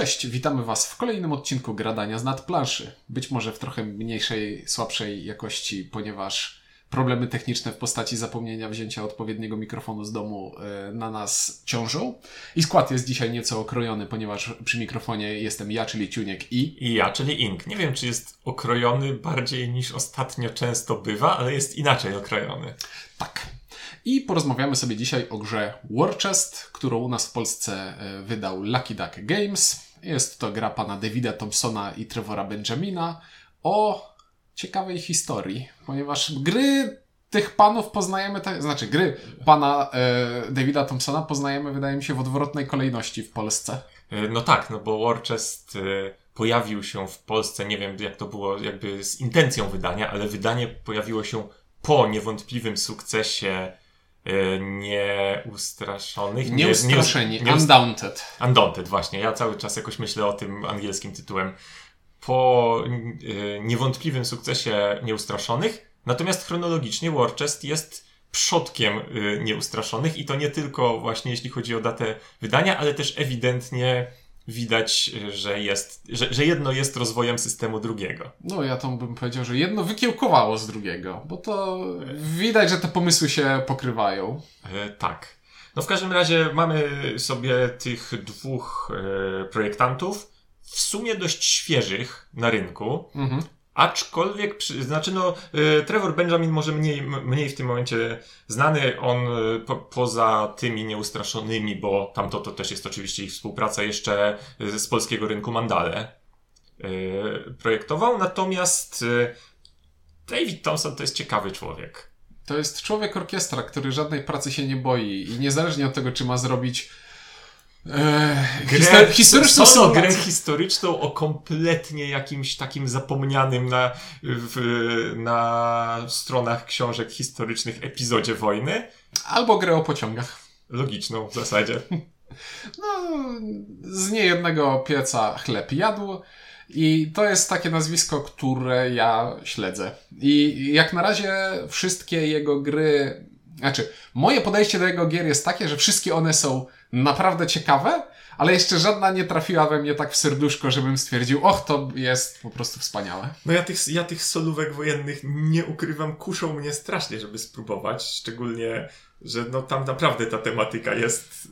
Cześć, witamy Was w kolejnym odcinku Gradania z nadplanszy. Być może w trochę mniejszej, słabszej jakości, ponieważ problemy techniczne w postaci zapomnienia wzięcia odpowiedniego mikrofonu z domu e, na nas ciążą. I skład jest dzisiaj nieco okrojony, ponieważ przy mikrofonie jestem ja, czyli Ciuniek i... I ja, czyli Ink. Nie wiem, czy jest okrojony bardziej niż ostatnio często bywa, ale jest inaczej okrojony. Tak. I porozmawiamy sobie dzisiaj o grze War Chest, którą u nas w Polsce e, wydał Lucky Duck Games. Jest to gra pana Davida Thompsona i Trevora Benjamina o ciekawej historii, ponieważ gry tych panów poznajemy, te, znaczy gry pana e, Davida Thompsona poznajemy, wydaje mi się, w odwrotnej kolejności w Polsce. E, No tak, no bo War Chest e, pojawił się w Polsce, nie wiem jak to było jakby z intencją wydania, ale wydanie pojawiło się po niewątpliwym sukcesie nieustraszonych. nie- Nieustraszeni, nie- Undaunted. Undaunted, właśnie. Ja cały czas jakoś myślę o tym angielskim tytułem. Po y, niewątpliwym sukcesie Nieustraszonych, natomiast chronologicznie War Chest jest przodkiem y, Nieustraszonych i to nie tylko właśnie jeśli chodzi o datę wydania, ale też ewidentnie widać, że jest, że, że jedno jest rozwojem systemu drugiego. No, ja to bym powiedział, że jedno wykiełkowało z drugiego, bo to widać, że te pomysły się pokrywają. E, tak. No w każdym razie mamy sobie tych dwóch e, projektantów, w sumie dość świeżych na rynku, Mhm. Aczkolwiek, przy, znaczy no, e, Trevor Benjamin może mniej, mniej w tym momencie znany, on e, po, poza tymi nieustraszonymi, bo tamto to też jest oczywiście ich współpraca jeszcze e, z polskiego rynku Mandale projektował, natomiast David Thompson to jest ciekawy człowiek. To jest człowiek orkiestra, który żadnej pracy się nie boi i niezależnie od tego, czy ma zrobić e, histo- historyczną solo grę historyczną o kompletnie jakimś takim zapomnianym na, w, na stronach książek historycznych epizodzie wojny. albo grę o pociągach. Logiczną w zasadzie. No, z niejednego pieca chleb jadł. I to jest takie nazwisko, które ja śledzę. I jak na razie wszystkie jego gry. Znaczy, moje podejście do jego gier jest takie, że wszystkie one są naprawdę ciekawe, ale jeszcze żadna nie trafiła we mnie tak w serduszko, żebym stwierdził, och, to jest po prostu wspaniałe. No ja tych, ja tych solówek wojennych nie ukrywam, kuszą mnie strasznie, żeby spróbować. Szczególnie, że no tam naprawdę ta tematyka jest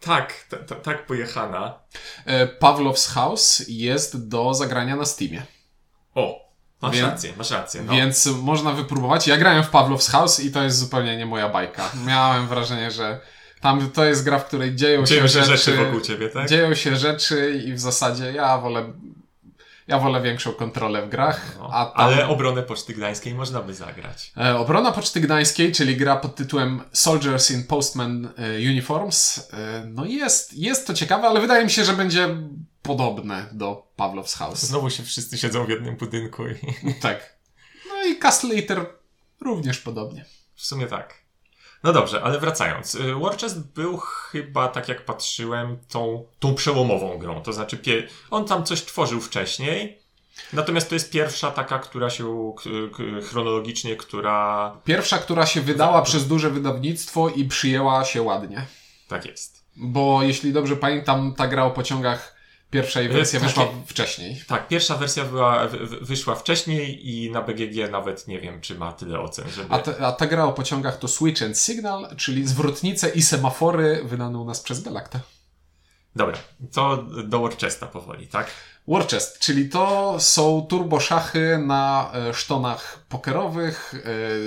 tak, ta, ta, tak pojechana. E, Pawlow's House jest do zagrania na Steamie. O, masz Wiem. rację, masz rację. No. Więc można wypróbować. Ja grałem w Pawlow's House i to jest zupełnie nie moja bajka. Miałem wrażenie, że tam to jest gra, w której dzieją, Dzieją się, się rzeczy, rzeczy wokół ciebie, tak? dzieją się rzeczy i w zasadzie ja wolę ja wolę większą kontrolę w grach, No, a tam, Ale obronę Poczty Gdańskiej można by zagrać. E, Obrona Poczty Gdańskiej, czyli gra pod tytułem Soldiers in Postman e, Uniforms, e, no jest, jest to ciekawe, ale wydaje mi się, że będzie podobne do Pawlow's House. Znowu się wszyscy siedzą w jednym budynku i Tak. No i Castle Eater również podobnie. w sumie tak. No dobrze, ale wracając. y, War Chest był chyba, tak jak patrzyłem, tą, tą przełomową grą. To znaczy, on tam coś tworzył wcześniej, natomiast to jest pierwsza taka, która się chronologicznie, która... Pierwsza, która się wydała przez duże wydawnictwo i przyjęła się ładnie. Tak jest. Bo jeśli dobrze pamiętam, ta gra o pociągach, pierwsza jej wersja wyszła wcześniej. Tak, pierwsza wersja była, wy- wy- wyszła wcześniej i na BGG nawet nie wiem, czy ma tyle ocen, żeby... A, te, a ta gra o pociągach to Switch and Signal, czyli zwrotnice i semafory wydane u nas przez Galacta. Dobra, to do War Chesta powoli, tak? War Chest, czyli to są turboszachy na e, sztonach pokerowych,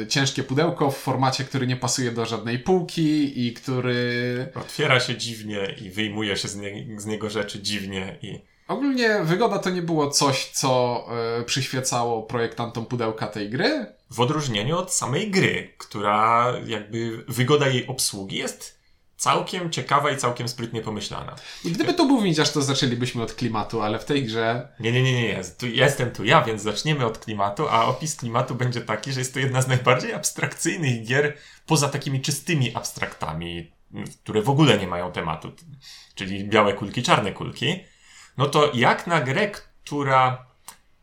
e, ciężkie pudełko w formacie, który nie pasuje do żadnej półki i który Otwiera się dziwnie i wyjmuje się z, nie, z niego rzeczy dziwnie i... Ogólnie wygoda to nie było coś, co e, przyświecało projektantom pudełka tej gry. W odróżnieniu od samej gry, która jakby wygoda jej obsługi jest całkiem ciekawa i całkiem sprytnie pomyślana. I gdyby tu był widzisz, to zaczęlibyśmy od klimatu, ale w tej grze Nie, nie, nie, nie, nie. Tu, jestem tu ja, więc zaczniemy od klimatu, a opis klimatu będzie taki, że jest to jedna z najbardziej abstrakcyjnych gier poza takimi czystymi abstraktami, które w ogóle nie mają tematu, czyli białe kulki, czarne kulki. No to jak na grę, która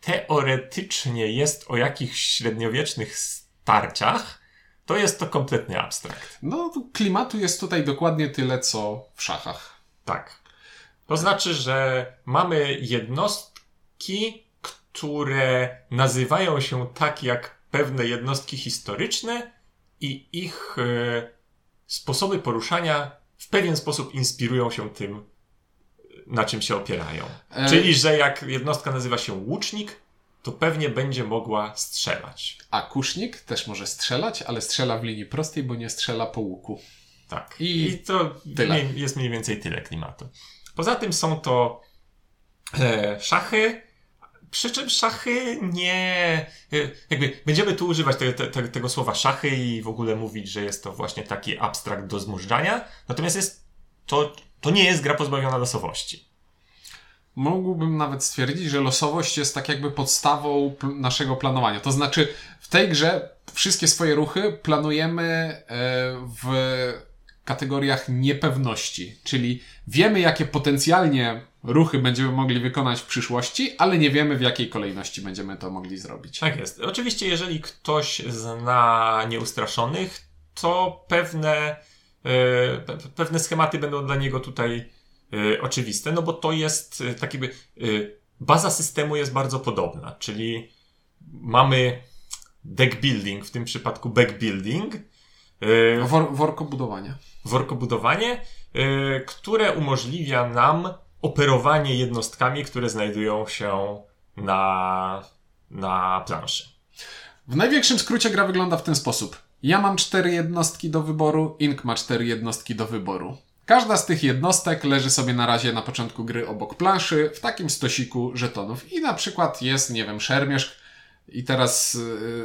teoretycznie jest o jakichś średniowiecznych starciach, to jest to kompletny abstrakt. No, klimatu jest tutaj dokładnie tyle, co w szachach. Tak. To znaczy, że mamy jednostki, które nazywają się tak jak pewne jednostki historyczne i ich e, sposoby poruszania w pewien sposób inspirują się tym, na czym się opierają. E, Czyli, że jak jednostka nazywa się łucznik, to pewnie będzie mogła strzelać. A kusznik też może strzelać, ale strzela w linii prostej, bo nie strzela po łuku. Tak. I I, to tyle. mniej- jest mniej więcej tyle klimatu. Poza tym są to e, szachy, przy czym szachy nie. e, Jakby będziemy tu używać te, te, te, tego słowa szachy i w ogóle mówić, że jest to właśnie taki abstrakt do zmużdżania. Natomiast jest to, to nie jest gra pozbawiona losowości. Mógłbym nawet stwierdzić, że losowość jest tak jakby podstawą pl- naszego planowania. To znaczy, w tej grze wszystkie swoje ruchy planujemy e, w kategoriach niepewności, czyli wiemy, jakie potencjalnie ruchy będziemy mogli wykonać w przyszłości, ale nie wiemy, w jakiej kolejności będziemy to mogli zrobić. Tak jest. Oczywiście, jeżeli ktoś zna nieustraszonych, to pewne, e, pe- pe- pewne schematy będą dla niego tutaj e, oczywiste, no bo to jest e, tak jakby. e, Baza systemu jest bardzo podobna, czyli mamy deck building, w tym przypadku back building, Wor workobudowanie. workobudowanie, które umożliwia nam operowanie jednostkami, które znajdują się na, na planszy. W największym skrócie gra wygląda w ten sposób. Ja mam cztery jednostki do wyboru, Ink ma cztery jednostki do wyboru. Każda z tych jednostek leży sobie na razie na początku gry obok planszy w takim stosiku żetonów. I na przykład jest, nie wiem, szermierz i teraz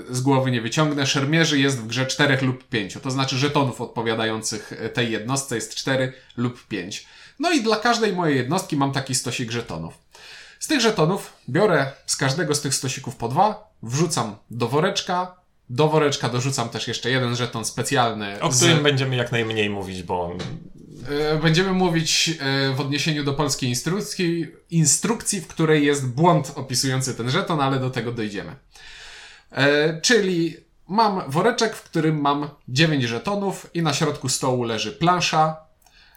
yy, z głowy nie wyciągnę, szermierzy jest w grze czterech lub pięciu. To znaczy żetonów odpowiadających tej jednostce jest cztery lub pięć. No i dla każdej mojej jednostki mam taki stosik żetonów. Z tych żetonów biorę z każdego z tych stosików po dwa, wrzucam do woreczka. Do woreczka dorzucam też jeszcze jeden żeton specjalny. O z- którym będziemy jak najmniej mówić, bo Będziemy mówić e, w odniesieniu do polskiej instrukcji, instrukcji, w której jest błąd opisujący ten żeton, ale do tego dojdziemy. E, Czyli mam woreczek, w którym mam 9 żetonów i na środku stołu leży plansza.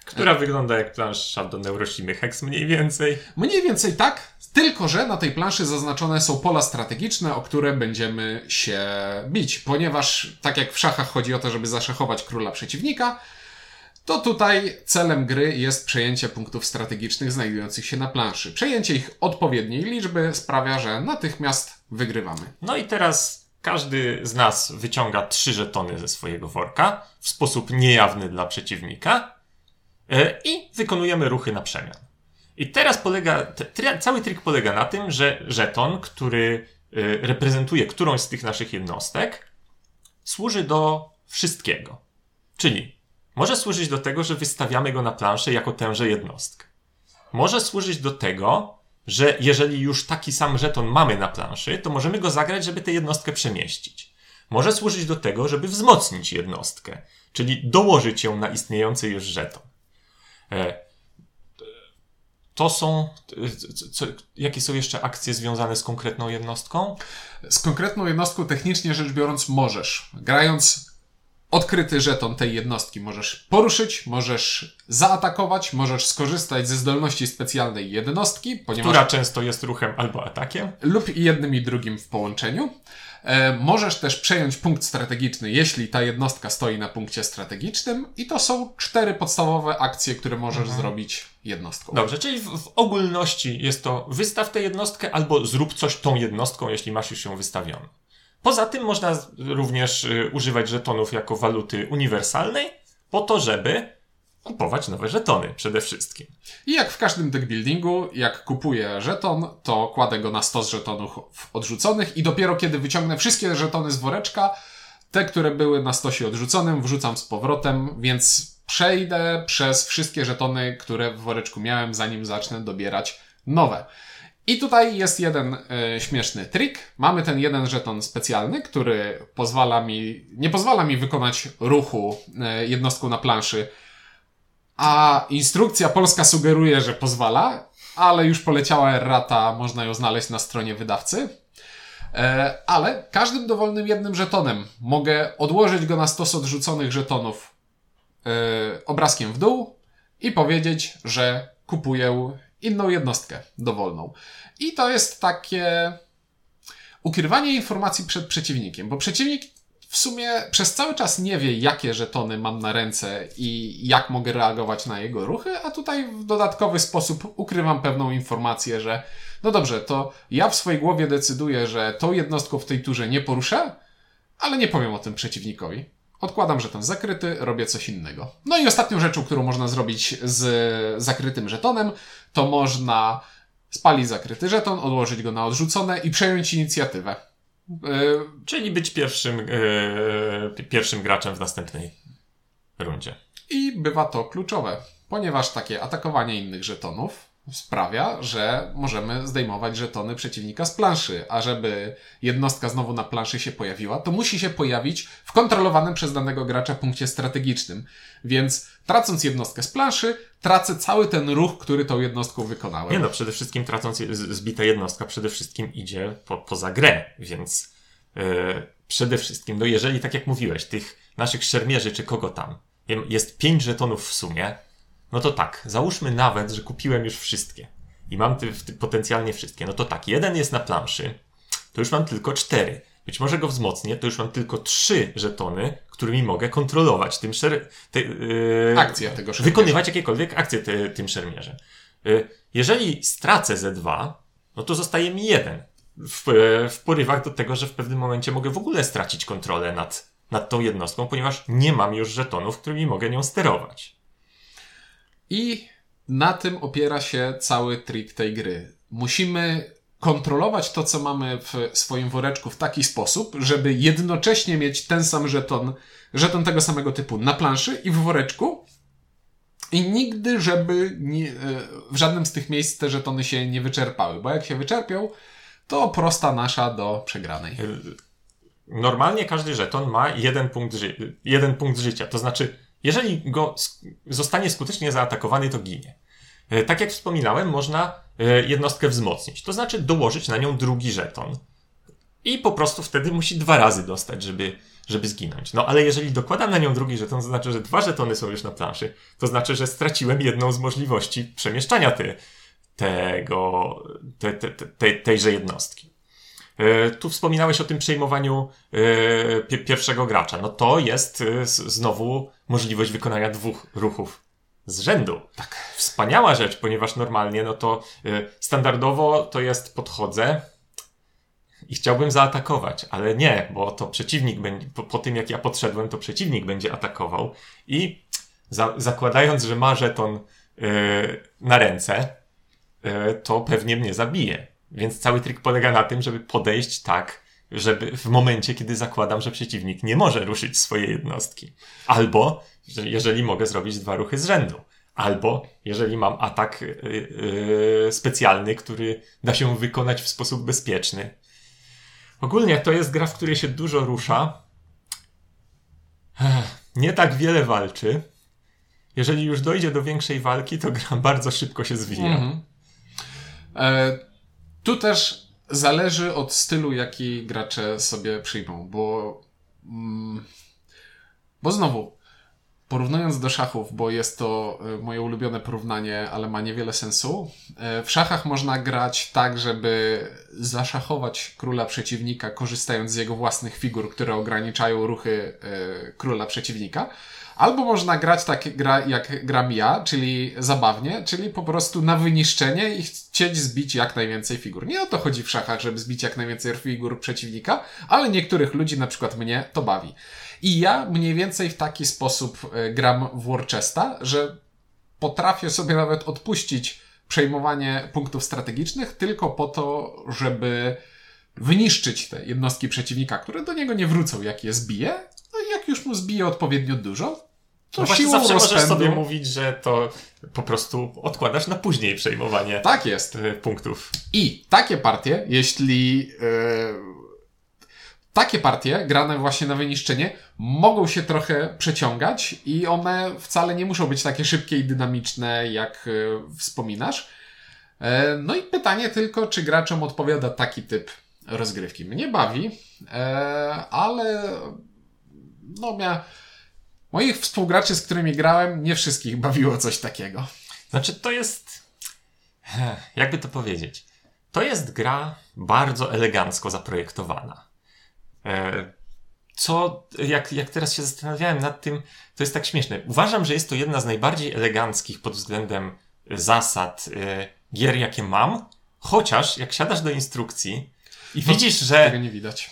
która wygląda jak plansza do Neuroshimy Hex mniej więcej. Mniej więcej tak, tylko że na tej planszy zaznaczone są pola strategiczne, o które będziemy się bić, ponieważ tak jak w szachach chodzi o to, żeby zaszachować króla przeciwnika, to tutaj celem gry jest przejęcie punktów strategicznych znajdujących się na planszy. Przejęcie ich odpowiedniej liczby sprawia, że natychmiast wygrywamy. No i teraz każdy z nas wyciąga trzy żetony ze swojego worka w sposób niejawny dla przeciwnika e, i wykonujemy ruchy na przemian. I teraz polega, cały trik polega na tym, że żeton, który e, reprezentuje którąś z tych naszych jednostek, służy do wszystkiego. Czyli może służyć do tego, że wystawiamy go na planszę jako tęże jednostkę. Może służyć do tego, że jeżeli już taki sam żeton mamy na planszy, to możemy go zagrać, żeby tę jednostkę przemieścić. Może służyć do tego, żeby wzmocnić jednostkę, czyli dołożyć ją na istniejący już żeton. E, To są. co, jakie są jeszcze akcje związane z konkretną jednostką? Z konkretną jednostką technicznie rzecz biorąc możesz, grając odkryty żeton tej jednostki, możesz poruszyć, możesz zaatakować, możesz skorzystać ze zdolności specjalnej jednostki, ponieważ Która często jest ruchem albo atakiem. lub jednym i drugim w połączeniu. E, możesz też przejąć punkt strategiczny, jeśli ta jednostka stoi na punkcie strategicznym i to są cztery podstawowe akcje, które możesz zrobić jednostką. Dobrze, czyli w, w ogólności jest to wystaw tę jednostkę albo zrób coś tą jednostką, jeśli masz już ją wystawioną. Poza tym można również y, używać żetonów jako waluty uniwersalnej po to, żeby kupować nowe żetony przede wszystkim. I jak w każdym deckbuildingu, jak kupuję żeton, to kładę go na stos żetonów odrzuconych i dopiero kiedy wyciągnę wszystkie żetony z woreczka, te, które były na stosie odrzuconym, wrzucam z powrotem, więc przejdę przez wszystkie żetony, które w woreczku miałem, zanim zacznę dobierać nowe. I tutaj jest jeden e, śmieszny trik. Mamy ten jeden żeton specjalny, który pozwala mi, nie pozwala mi wykonać ruchu e, jednostką na planszy, a instrukcja polska sugeruje, że pozwala, ale już poleciała errata, można ją znaleźć na stronie wydawcy. E, ale każdym dowolnym jednym żetonem mogę odłożyć go na stos odrzuconych żetonów obrazkiem w dół i powiedzieć, że kupuję inną jednostkę dowolną. I to jest takie ukrywanie informacji przed przeciwnikiem, bo przeciwnik w sumie przez cały czas nie wie, jakie żetony mam na ręce i jak mogę reagować na jego ruchy, a tutaj w dodatkowy sposób ukrywam pewną informację, że no dobrze, to ja w swojej głowie decyduję, że tą jednostką w tej turze nie poruszę, ale nie powiem o tym przeciwnikowi. Odkładam żeton zakryty, robię coś innego. No i ostatnią rzeczą, którą można zrobić z zakrytym żetonem, to można spalić zakryty żeton, odłożyć go na odrzucone i przejąć inicjatywę. Yy, Czyli być pierwszym, yy, pierwszym graczem w następnej rundzie. I bywa to kluczowe, ponieważ takie atakowanie innych żetonów sprawia, że możemy zdejmować żetony przeciwnika z planszy, a żeby jednostka znowu na planszy się pojawiła, to musi się pojawić w kontrolowanym przez danego gracza punkcie strategicznym. Więc tracąc jednostkę z planszy, tracę cały ten ruch, który tą jednostką wykonałem. Nie no, przede wszystkim tracąc zbita jednostka, przede wszystkim idzie po, poza grę, więc yy, przede wszystkim, no jeżeli tak jak mówiłeś, tych naszych szermierzy czy kogo tam, jest pięć żetonów w sumie, no to tak, załóżmy nawet, że kupiłem już wszystkie i mam ty, ty, potencjalnie wszystkie. No to tak, jeden jest na planszy, to już mam tylko cztery. Być może go wzmocnię, to już mam tylko trzy żetony, którymi mogę kontrolować tym szer... Te, yy, tego szermierza. Wykonywać jakiekolwiek akcje te, tym szermierzem. Yy, jeżeli stracę Z2, no to zostaje mi jeden. W, w porywach do tego, że w pewnym momencie mogę w ogóle stracić kontrolę nad, nad tą jednostką, ponieważ nie mam już żetonów, którymi mogę nią sterować. I na tym opiera się cały trik tej gry. Musimy kontrolować to, co mamy w swoim woreczku w taki sposób, żeby jednocześnie mieć ten sam żeton, żeton tego samego typu na planszy i w woreczku. I nigdy, żeby nie, w żadnym z tych miejsc te żetony się nie wyczerpały, bo jak się wyczerpią, to prosta nasza do przegranej. Normalnie każdy żeton ma jeden punkt, ży jeden punkt życia. To znaczy, jeżeli go zostanie skutecznie zaatakowany, to ginie. E, tak jak wspominałem, można e, jednostkę wzmocnić, to znaczy dołożyć na nią drugi żeton. I po prostu wtedy musi dwa razy dostać, żeby, żeby zginąć. No ale jeżeli dokładam na nią drugi żeton, to znaczy, że dwa żetony są już na planszy, to znaczy, że straciłem jedną z możliwości przemieszczania te, tego, te, te, te, tejże jednostki. E, tu wspominałeś o tym przejmowaniu e, pierwszego gracza. No to jest e, znowu możliwość wykonania dwóch ruchów z rzędu. Tak. Wspaniała rzecz, ponieważ normalnie, no to standardowo to jest podchodzę i chciałbym zaatakować, ale nie, bo to przeciwnik będzie, po, po tym jak ja podszedłem, to przeciwnik będzie atakował i za, zakładając, że ma żeton yy, na ręce, yy, to pewnie mnie zabije. Więc cały trik polega na tym, żeby podejść tak, żeby w momencie, kiedy zakładam, że przeciwnik nie może ruszyć swojej jednostki. Albo, że jeżeli mogę zrobić dwa ruchy z rzędu. Albo jeżeli mam atak yy, yy, specjalny, który da się wykonać w sposób bezpieczny. Ogólnie to jest gra, w której się dużo rusza. Nie tak wiele walczy. Jeżeli już dojdzie do większej walki, to gra bardzo szybko się zwija. Mhm. E tu też zależy od stylu, jaki gracze sobie przyjmą, bo. Mm, bo znowu, porównując do szachów, bo jest to e, moje ulubione porównanie, ale ma niewiele sensu. E, w szachach można grać tak, żeby zaszachować króla przeciwnika, korzystając z jego własnych figur, które ograniczają ruchy e, króla przeciwnika. Albo można grać tak gra, jak gram ja, czyli zabawnie, czyli po prostu na wyniszczenie i chcieć zbić jak najwięcej figur. Nie o to chodzi w szachach, żeby zbić jak najwięcej figur przeciwnika, ale niektórych ludzi, na przykład mnie, to bawi. I ja mniej więcej w taki sposób e, gram w Warchesta, że potrafię sobie nawet odpuścić przejmowanie punktów strategicznych tylko po to, żeby wyniszczyć te jednostki przeciwnika, które do niego nie wrócą, jak je zbije. No i jak już mu zbije odpowiednio dużo, to no właśnie zawsze rozpędu. możesz sobie mówić, że to po prostu odkładasz na później przejmowanie tak jest. E, punktów. I takie partie, jeśli yy, takie partie grane właśnie na wyniszczenie mogą się trochę przeciągać i one wcale nie muszą być takie szybkie i dynamiczne, jak yy, wspominasz. Yy, no i pytanie tylko, czy graczom odpowiada taki typ rozgrywki. Mnie bawi, ale no miałem Moich współgraczy, z którymi grałem, nie wszystkich bawiło coś takiego. Znaczy, to jest. jakby to powiedzieć, to jest gra bardzo elegancko zaprojektowana. E, co, jak, jak teraz się zastanawiałem nad tym, to jest tak śmieszne. Uważam, że jest to jedna z najbardziej eleganckich pod względem zasad e, gier, jakie mam, chociaż jak siadasz do instrukcji i No, widzisz, że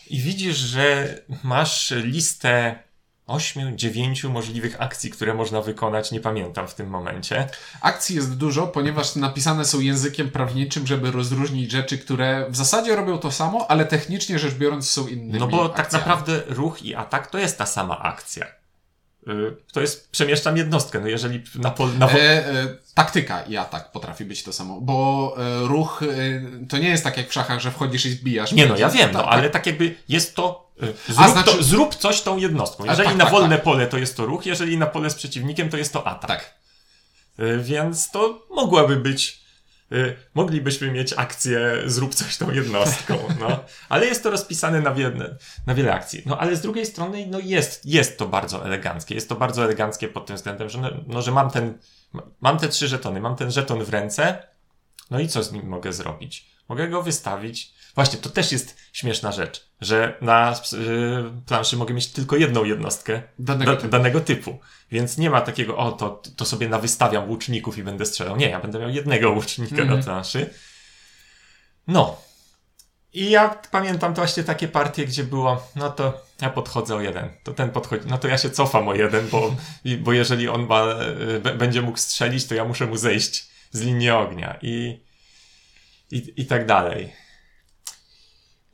i widzisz, że masz listę ośmiu, dziewięciu możliwych akcji, które można wykonać, nie pamiętam w tym momencie. Akcji jest dużo, ponieważ napisane są językiem prawniczym, żeby rozróżnić rzeczy, które w zasadzie robią to samo, ale technicznie rzecz biorąc są innymi No bo tak akcjami. naprawdę ruch i atak to jest ta sama akcja. Y, To jest, przemieszczam jednostkę, no jeżeli na pol, na E, e, taktyka i atak potrafi być to samo, bo e, ruch e, to nie jest tak jak w szachach, że wchodzisz i zbijasz. Nie no, ja wiem, no Tak, ale tak. tak jakby jest to. y, Zrób, znaczy- to, zrób coś tą jednostką. A, Jeżeli tak, na tak, wolne tak. pole to jest to ruch, jeżeli na pole z przeciwnikiem to jest to atak. Tak. Y, Więc to mogłaby być. Y, Moglibyśmy mieć akcję zrób coś tą jednostką, no. Ale jest to rozpisane na wiele, na wiele akcji. No ale z drugiej strony, no jest, jest to bardzo eleganckie. Jest to bardzo eleganckie pod tym względem, że, no, no, że mam ten, mam te trzy żetony, mam ten żeton w ręce, no i co z nim mogę zrobić? Mogę go wystawić. Właśnie, to też jest śmieszna rzecz, że na y, planszy mogę mieć tylko jedną jednostkę Danego da, typu. danego typu. Więc nie ma takiego, o, to, to sobie nawystawiam łuczników i będę strzelał. Nie, ja będę miał jednego łucznika Mhm. na planszy. No. I ja pamiętam to właśnie takie partie, gdzie było, no to ja podchodzę o jeden, to ten podchodzi, no to ja się cofam o jeden, bo, bo jeżeli on ma, y, będzie mógł strzelić, to ja muszę mu zejść z linii ognia i, i, i tak dalej.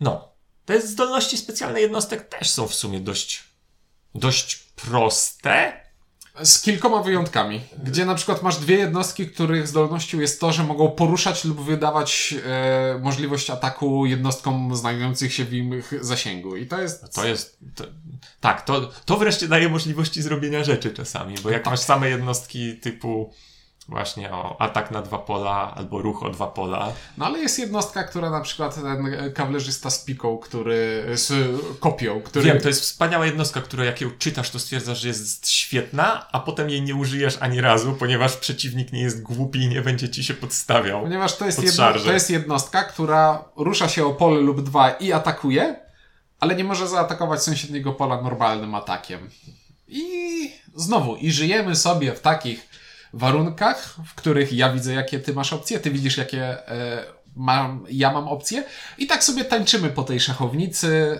No. Te zdolności specjalne jednostek też są w sumie dość, dość proste. Z kilkoma wyjątkami, gdzie na przykład masz dwie jednostki, których zdolnością jest to, że mogą poruszać lub wydawać e, możliwość ataku jednostkom znajdujących się w ich zasięgu. I to jest. To jest. To, tak, to, to wreszcie daje możliwości zrobienia rzeczy czasami, bo jak Tak. masz same jednostki typu właśnie o atak na dwa pola albo ruch o dwa pola, No ale jest jednostka, która na przykład ten kawlerzysta z piką, który. z kopią, który. Wiem, to jest wspaniała jednostka, która jak ją czytasz, to stwierdzasz, że jest świetna, a potem jej nie użyjesz ani razu, ponieważ przeciwnik nie jest głupi i nie będzie ci się podstawiał. Ponieważ to jest, jedno, to jest jednostka, która rusza się o pole lub dwa i atakuje, ale nie może zaatakować sąsiedniego pola normalnym atakiem. I znowu, i żyjemy sobie w takich warunkach, w których ja widzę, jakie ty masz opcje, ty widzisz, jakie e, mam, ja mam opcje, i tak sobie tańczymy po tej szachownicy,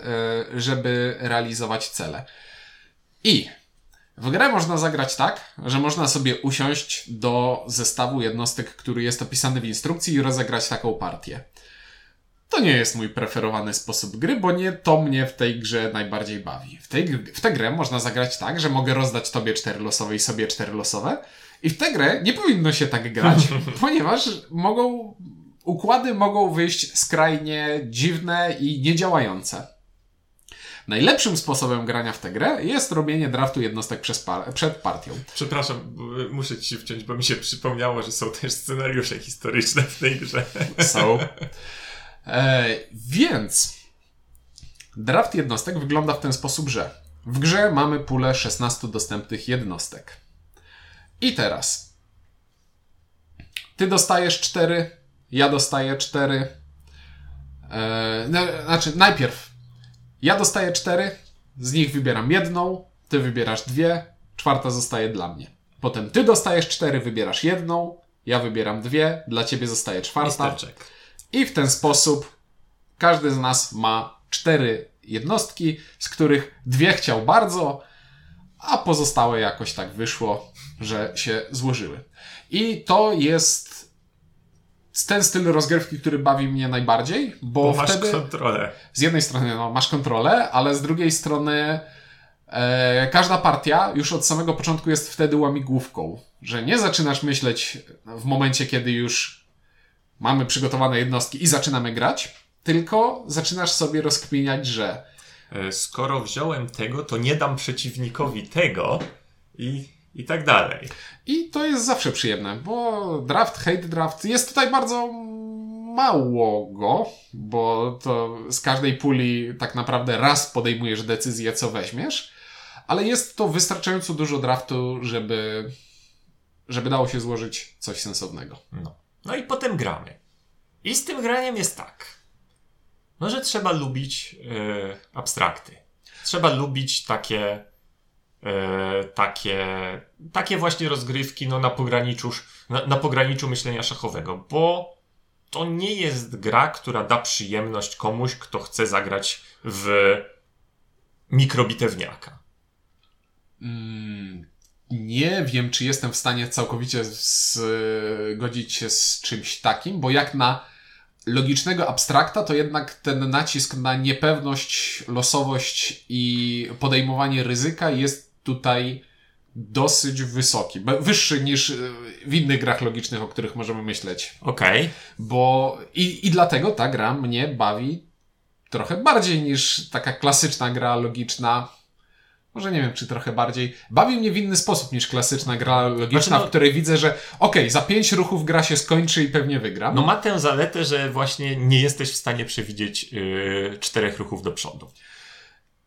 e, żeby realizować cele. I w grę można zagrać tak, że można sobie usiąść do zestawu jednostek, który jest opisany w instrukcji i rozegrać taką partię. To nie jest mój preferowany sposób gry, bo nie to mnie w tej grze najbardziej bawi. W, tej, w tę grę można zagrać tak, że mogę rozdać tobie cztery losowe i sobie cztery losowe. I w tę grę nie powinno się tak grać, ponieważ mogą, układy mogą wyjść skrajnie dziwne i niedziałające. Najlepszym sposobem grania w tę grę jest robienie draftu jednostek par- przed partią. Przepraszam, muszę ci wciąć, bo mi się przypomniało, że są też scenariusze historyczne w tej grze. Są. E, więc draft jednostek wygląda w ten sposób, że w grze mamy pulę 16 dostępnych jednostek. I teraz ty dostajesz 4, ja dostaję 4. E, no, znaczy, najpierw ja dostaję 4, z nich wybieram jedną, ty wybierasz dwie, czwarta zostaje dla mnie. Potem ty dostajesz 4, wybierasz jedną, ja wybieram dwie, dla ciebie zostaje czwarta. I w ten sposób każdy z nas ma cztery jednostki, z których dwie chciał bardzo, a pozostałe jakoś tak wyszło, że się złożyły. I to jest ten styl rozgrywki, który bawi mnie najbardziej, bo, Bo masz wtedy kontrolę. z jednej strony no, masz kontrolę, ale z drugiej strony e, każda partia już od samego początku jest wtedy łamigłówką, że nie zaczynasz myśleć w momencie, kiedy już mamy przygotowane jednostki i zaczynamy grać, tylko zaczynasz sobie rozkminiać, że Skoro wziąłem tego, to nie dam przeciwnikowi tego i, i tak dalej. i to jest zawsze przyjemne, bo draft, hate draft jest tutaj bardzo mało go, bo to z każdej puli tak naprawdę raz podejmujesz decyzję, co weźmiesz, ale jest to wystarczająco dużo draftu, żeby, żeby dało się złożyć coś sensownego. No. No i potem gramy. I z tym graniem jest tak. No, że trzeba lubić yy, abstrakty. Trzeba lubić takie, yy, takie, takie właśnie rozgrywki no, na, pograniczu, na, na pograniczu myślenia szachowego, bo to nie jest gra, która da przyjemność komuś, kto chce zagrać w mikrobitewniaka. Mm, nie wiem, czy jestem w stanie całkowicie zgodzić się z czymś takim, bo jak na logicznego abstrakta, to jednak ten nacisk na niepewność, losowość i podejmowanie ryzyka jest tutaj dosyć wysoki. Wyższy niż w innych grach logicznych, o których możemy myśleć. Okej. Okay. Bo i, i dlatego ta gra mnie bawi trochę bardziej niż taka klasyczna gra logiczna. Może nie wiem, czy trochę bardziej. Bawi mnie w inny sposób niż klasyczna gra logiczna, znaczy no, w której widzę, że okej, okay, za pięć ruchów gra się skończy i pewnie wygram. No ma tę zaletę, że właśnie nie jesteś w stanie przewidzieć yy, czterech ruchów do przodu.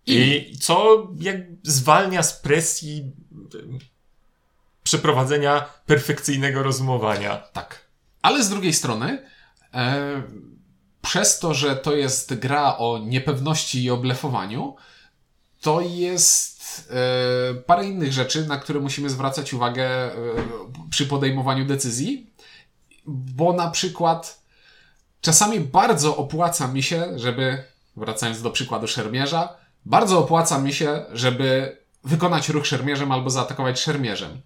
I, I co jak zwalnia z presji yy, przeprowadzenia perfekcyjnego rozumowania. Tak. Ale z drugiej strony, e, przez to, że to jest gra o niepewności i o blefowaniu, to jest e, parę innych rzeczy, na które musimy zwracać uwagę e, przy podejmowaniu decyzji, bo na przykład czasami bardzo opłaca mi się, żeby, wracając do przykładu szermierza, bardzo opłaca mi się, żeby wykonać ruch szermierzem albo zaatakować szermierzem.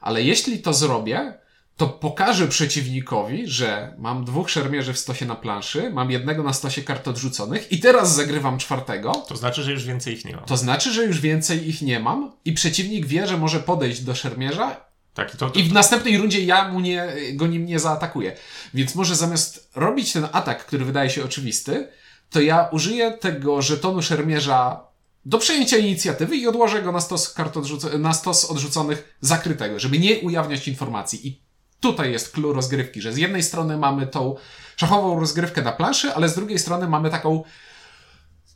Ale jeśli to zrobię, to pokażę przeciwnikowi, że mam dwóch szermierzy w stosie na planszy, mam jednego na stosie kart odrzuconych i teraz zagrywam czwartego. To znaczy, że już więcej ich nie mam. To znaczy, że już więcej ich nie mam i przeciwnik wie, że może podejść do szermierza tak, i, to, to, I w następnej rundzie ja mu nie, go nim nie zaatakuję. Więc może zamiast robić ten atak, który wydaje się oczywisty, to ja użyję tego żetonu szermierza do przejęcia inicjatywy i odłożę go na stos, kart odrzuc- na stos odrzuconych zakrytego, żeby nie ujawniać informacji. I tutaj jest clue rozgrywki, że z jednej strony mamy tą szachową rozgrywkę na planszy, ale z drugiej strony mamy taką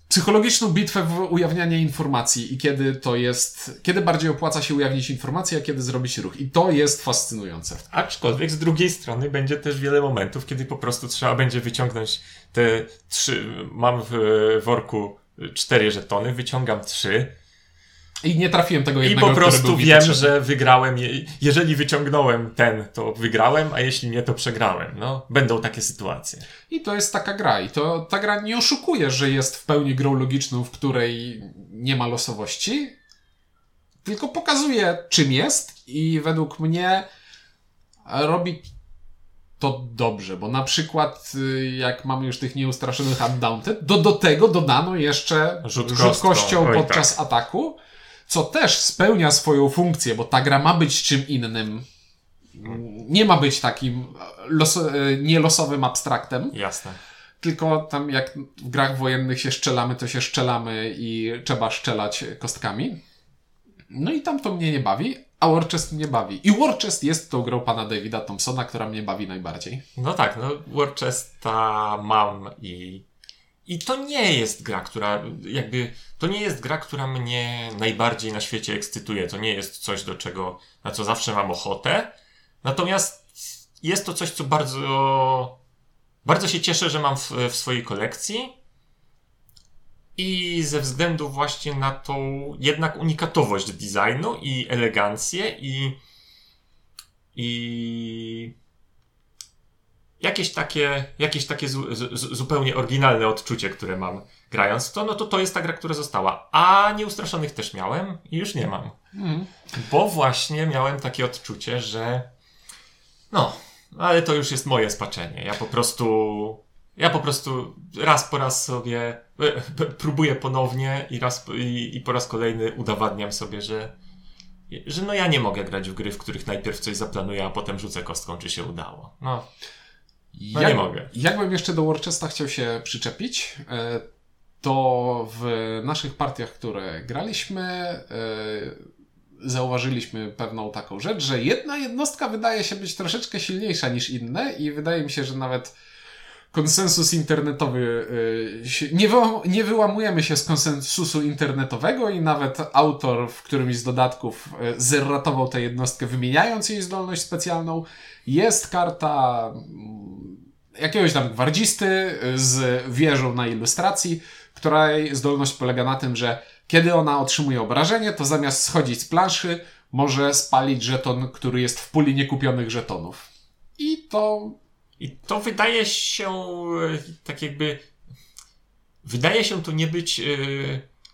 psychologiczną bitwę w ujawnianie informacji i kiedy to jest, kiedy bardziej opłaca się ujawnić informację, a kiedy zrobić ruch. I to jest fascynujące. Aczkolwiek z drugiej strony będzie też wiele momentów, kiedy po prostu trzeba będzie wyciągnąć te trzy, mam w worku cztery żetony, wyciągam trzy, i nie trafiłem tego jednego, I po prostu wiem, że wygrałem. Jeżeli wyciągnąłem ten, to wygrałem, a jeśli nie, to przegrałem. No, będą takie sytuacje. I to jest taka gra. I to ta gra nie oszukuje, że jest w pełni grą logiczną, w której nie ma losowości, tylko pokazuje, czym jest i według mnie robi to dobrze, bo na przykład y, jak mamy już tych nieustraszonych Undaunted, do, do tego dodano jeszcze Rzut rzutkością podczas tak. ataku, co też spełnia swoją funkcję, bo ta gra ma być czym innym. Nie ma być takim los, nielosowym abstraktem. Jasne. Tylko tam jak w grach wojennych się szczelamy, to się szczelamy i trzeba szczelać kostkami. No i tam to mnie nie bawi, a Warchest mnie bawi. I Warchest jest tą grą pana Davida Thompsona, która mnie bawi najbardziej. No tak, no Warchesta mam i i to nie jest gra, która jakby, to nie jest gra, która mnie najbardziej na świecie ekscytuje. To nie jest coś, do czego, na co zawsze mam ochotę. Natomiast jest to coś, co bardzo, bardzo się cieszę, że mam w, w swojej kolekcji. I ze względu właśnie na tą jednak unikatowość designu i elegancję i, i jakieś takie, jakieś takie zu, zu, zupełnie oryginalne odczucie, które mam grając w to, no to to jest ta gra, która została. A Nieustraszonych też miałem i już nie mam. Mm. Bo właśnie miałem takie odczucie, że no, ale to już jest moje spaczenie. Ja po prostu, ja po prostu raz po raz sobie e, próbuję ponownie i raz i, i po raz kolejny udowadniam sobie, że że no ja nie mogę grać w gry, w których najpierw coś zaplanuję, a potem rzucę kostką, czy się udało. No. No jak, nie mogę. Jakbym jeszcze do Warchesta chciał się przyczepić, e, to w naszych partiach, które graliśmy, e, zauważyliśmy pewną taką rzecz, że jedna jednostka wydaje się być troszeczkę silniejsza niż inne i wydaje mi się, że nawet konsensus internetowy. y, Nie, wyłam, nie wyłamujemy się z konsensusu internetowego i nawet autor w którymś z dodatków y, zerratował tę jednostkę, wymieniając jej zdolność specjalną. Jest karta mm, jakiegoś tam gwardzisty y, z wieżą na ilustracji, której zdolność polega na tym, że kiedy ona otrzymuje obrażenie, to zamiast schodzić z planszy, może spalić żeton, który jest w puli niekupionych żetonów. I to I to wydaje się e, tak jakby. Wydaje się to nie być. e,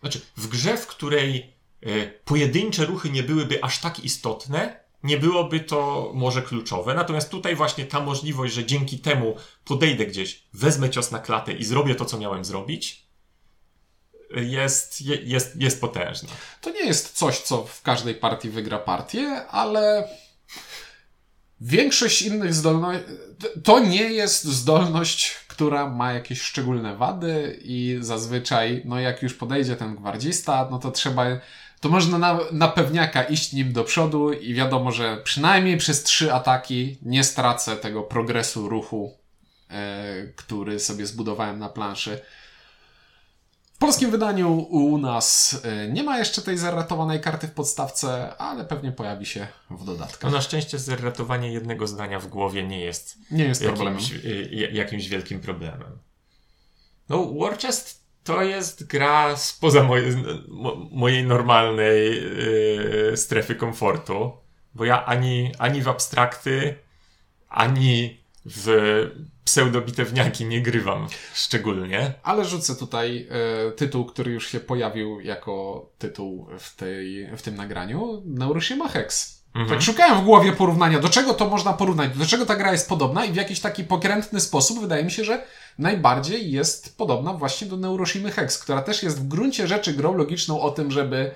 Znaczy, w grze, w której e, pojedyncze ruchy nie byłyby aż tak istotne, nie byłoby to może kluczowe. Natomiast tutaj właśnie ta możliwość, że dzięki temu podejdę gdzieś, wezmę cios na klatę i zrobię to, co miałem zrobić, jest, je- jest, jest potężna. To nie jest coś, co w każdej partii wygra partię, ale większość innych zdolności. To nie jest zdolność, która ma jakieś szczególne wady, i zazwyczaj, no jak już podejdzie ten gwardzista, no to trzeba. To można na, na pewniaka iść nim do przodu i wiadomo, że przynajmniej przez trzy ataki nie stracę tego progresu ruchu, e, który sobie zbudowałem na planszy. W polskim wydaniu u nas y, nie ma jeszcze tej zaratowanej karty w podstawce, ale pewnie pojawi się w No dodatkach. na szczęście zratowanie jednego zdania w głowie nie jest Nie jest jakimś, y, jakimś wielkim problemem. No, Warchest to jest gra spoza moje, mo, mojej normalnej y, strefy komfortu, bo ja ani, ani w abstrakty, ani w pseudobitewniaki nie grywam szczególnie. Ale rzucę tutaj y, tytuł, który już się pojawił jako tytuł w, tej, w tym nagraniu. Neuroshima Hex. Mhm. Tak szukałem w głowie porównania, do czego to można porównać, do czego ta gra jest podobna i w jakiś taki pokrętny sposób wydaje mi się, że najbardziej jest podobna właśnie do Neuroshimy Hex, która też jest w gruncie rzeczy grą logiczną o tym, żeby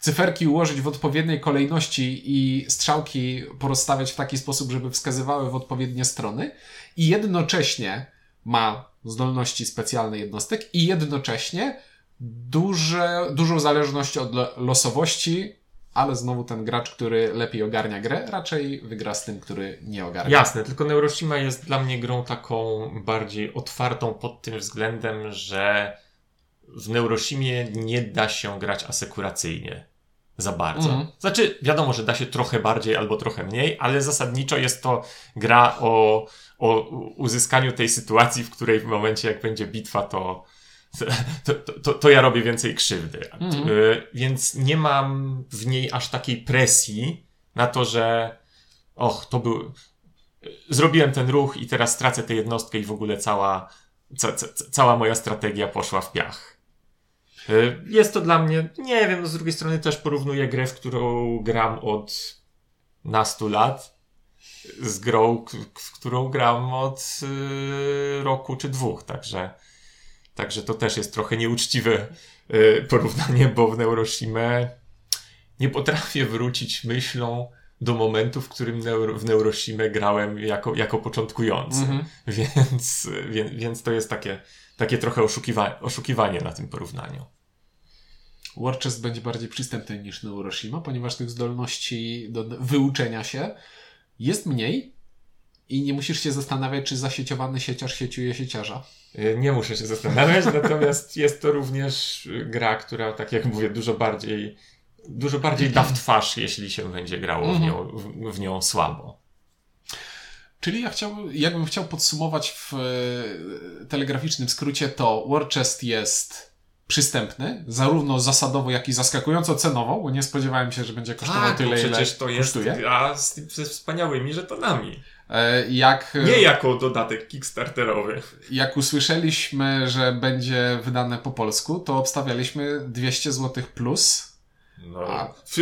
cyferki ułożyć w odpowiedniej kolejności i strzałki porozstawiać w taki sposób, żeby wskazywały w odpowiednie strony i jednocześnie ma zdolności specjalne jednostek i jednocześnie duże, dużą zależność od lo- losowości, ale znowu ten gracz, który lepiej ogarnia grę, raczej wygra z tym, który nie ogarnia. Jasne, tylko Neuroshima jest dla mnie grą taką bardziej otwartą pod tym względem, że w Neuroshimie nie da się grać asekuracyjnie za bardzo. Mhm. Znaczy, wiadomo, że da się trochę bardziej albo trochę mniej, ale zasadniczo jest to gra o, o uzyskaniu tej sytuacji, w której w momencie, jak będzie bitwa, to, to, to, to ja robię więcej krzywdy. Y, Więc nie mam w niej aż takiej presji na to, że och, to był. Zrobiłem ten ruch i teraz stracę tę jednostkę i w ogóle cała, ca, ca, cała moja strategia poszła w piach. Y, Jest to dla mnie, nie wiem, no z drugiej strony też porównuję grę, w którą gram od nastu lat z grą, w którą gram od y, roku czy dwóch, także, także to też jest trochę nieuczciwe y, porównanie, bo w Neuroshimę nie potrafię wrócić myślą do momentu, w którym w Neuroshimę grałem jako, jako początkujący. Mhm. Więc, więc, więc to jest takie, takie trochę oszukiwa, oszukiwanie na tym porównaniu. Warchest będzie bardziej przystępny niż Neuroshima, ponieważ tych zdolności do wyuczenia się jest mniej i nie musisz się zastanawiać, czy zasieciowany sieciarz sieciuje sieciarza. Y, Nie muszę się zastanawiać, natomiast jest to również gra, która, tak jak mówię, dużo bardziej, dużo bardziej da w twarz, jeśli się będzie grało w nią, w, w nią słabo. Czyli ja chciałbym, jakbym chciał podsumować w telegraficznym skrócie, to Warchest jest przystępny, zarówno zasadowo, jak i zaskakująco cenowo, bo nie spodziewałem się, że będzie kosztował Tak, tyle, ile przecież to jest kosztuje. gra z, ze wspaniałymi żetonami. E, Jak, Nie jako dodatek kickstarterowy. jak usłyszeliśmy, że będzie wydane po polsku, to obstawialiśmy 200 zł plus. No, A- w,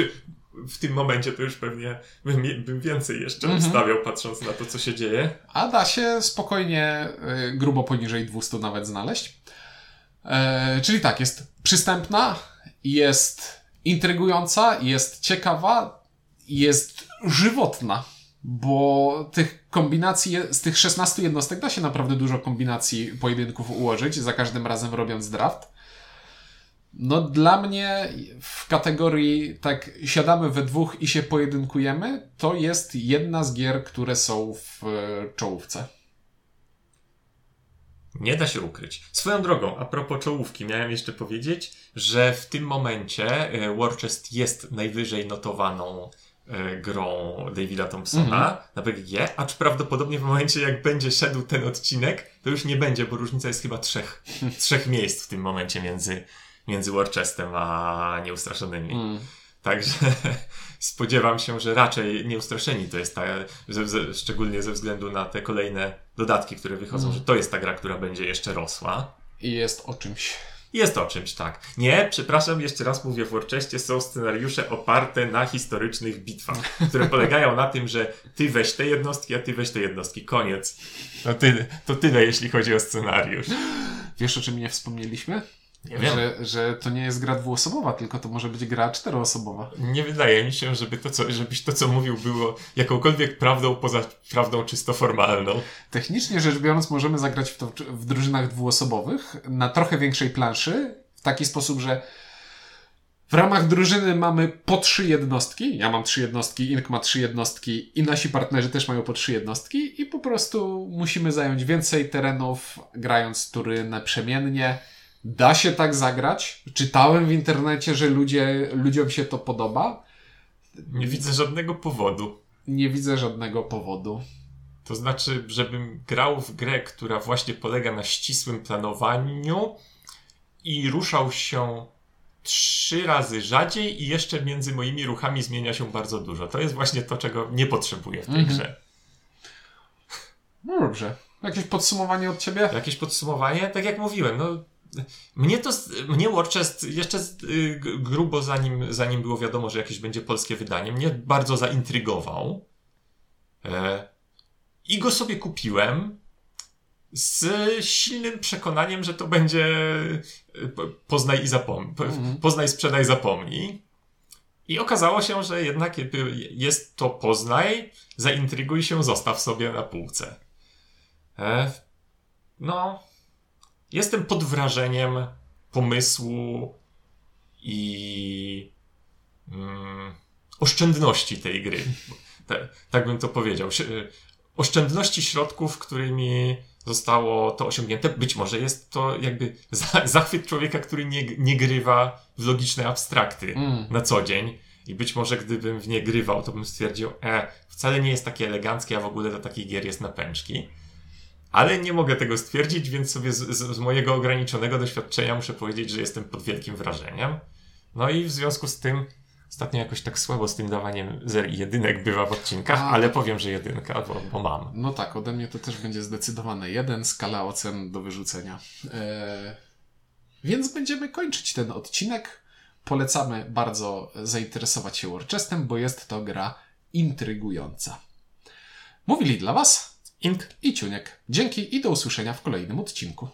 w tym momencie to już pewnie bym, bym więcej jeszcze Mhm. ustawiał, patrząc na to, co się dzieje. A da się spokojnie y, grubo poniżej 200 nawet znaleźć. E, czyli tak, jest przystępna, jest intrygująca, jest ciekawa, jest żywotna, bo tych kombinacji, z tych 16 jednostek da się naprawdę dużo kombinacji pojedynków ułożyć, za każdym razem robiąc draft. No dla mnie w kategorii tak siadamy we dwóch i się pojedynkujemy, to jest jedna z gier, które są w czołówce. Nie da się ukryć. Swoją drogą, a propos czołówki, miałem jeszcze powiedzieć, że w tym momencie e, Warchest jest najwyżej notowaną e, grą Davida Thompsona na BGG, acz prawdopodobnie w momencie jak będzie szedł ten odcinek, to już nie będzie, bo różnica jest chyba trzech, trzech miejsc w tym momencie między, między Warchestem a Nieustraszonymi. Mm. Także spodziewam się, że raczej nieustraszeni to jest ta, ze, ze, szczególnie ze względu na te kolejne dodatki, które wychodzą, że to jest ta gra, która będzie jeszcze rosła. I jest o czymś. Jest o czymś, tak. Nie, przepraszam, jeszcze raz mówię, w Warcheście są scenariusze oparte na historycznych bitwach, które polegają na tym, że ty weź te jednostki, a ty weź te jednostki. Koniec. To, ty, to tyle, jeśli chodzi o scenariusz. Wiesz, o czym nie wspomnieliśmy? Nie wiem. Że, że to nie jest gra dwuosobowa, tylko to może być gra czteroosobowa. Nie wydaje mi się, żeby to, co, żebyś to, co mówił, było jakąkolwiek prawdą poza prawdą czysto formalną. Technicznie rzecz biorąc, możemy zagrać w to w drużynach dwuosobowych na trochę większej planszy, w taki sposób, że w ramach drużyny mamy po trzy jednostki. Ja mam trzy jednostki, Ink ma trzy jednostki i nasi partnerzy też mają po trzy jednostki i po prostu musimy zająć więcej terenów, grając tury naprzemiennie. Da się tak zagrać. Czytałem w internecie, że ludzie, ludziom się to podoba. Nie widzę żadnego powodu. Nie widzę żadnego powodu. To znaczy, żebym grał w grę, która właśnie polega na ścisłym planowaniu i ruszał się trzy razy rzadziej i jeszcze między moimi ruchami zmienia się bardzo dużo. To jest właśnie to, czego nie potrzebuję w tej Mhm. grze. No dobrze. Jakieś podsumowanie od ciebie? Jakieś podsumowanie? Tak jak mówiłem, no mnie to, mnie Warchest jeszcze y, grubo zanim, zanim było wiadomo, że jakieś będzie polskie wydanie, mnie bardzo zaintrygował. E, I go sobie kupiłem z silnym przekonaniem, że to będzie po- poznaj i zapomnij. Mhm. Poznaj, sprzedaj, zapomnij. I okazało się, że jednak jest to poznaj, zaintryguj się, zostaw sobie na półce. E, no, jestem pod wrażeniem pomysłu i mm, oszczędności tej gry. Tak, tak bym to powiedział. Y, Oszczędności środków, którymi zostało to osiągnięte. Być może jest to jakby za- zachwyt człowieka, który nie, nie grywa w logiczne abstrakty Mm. na co dzień. I być może gdybym w nie grywał, to bym stwierdził, e, wcale nie jest takie eleganckie, a w ogóle do takich gier jest na pęczki. Ale nie mogę tego stwierdzić, więc sobie z, z, z mojego ograniczonego doświadczenia muszę powiedzieć, że jestem pod wielkim wrażeniem. No i w związku z tym ostatnio jakoś tak słabo z tym dawaniem zer i jedynek bywa w odcinkach, A. ale powiem, że jedynka, bo, bo mam. No tak, ode mnie to też będzie zdecydowane jeden, skala ocen do wyrzucenia. Eee, więc będziemy kończyć ten odcinek. Polecamy bardzo zainteresować się Warchestem, bo jest to gra intrygująca. Mówili dla Was Ink i Ciuniek. Dzięki i do usłyszenia w kolejnym odcinku.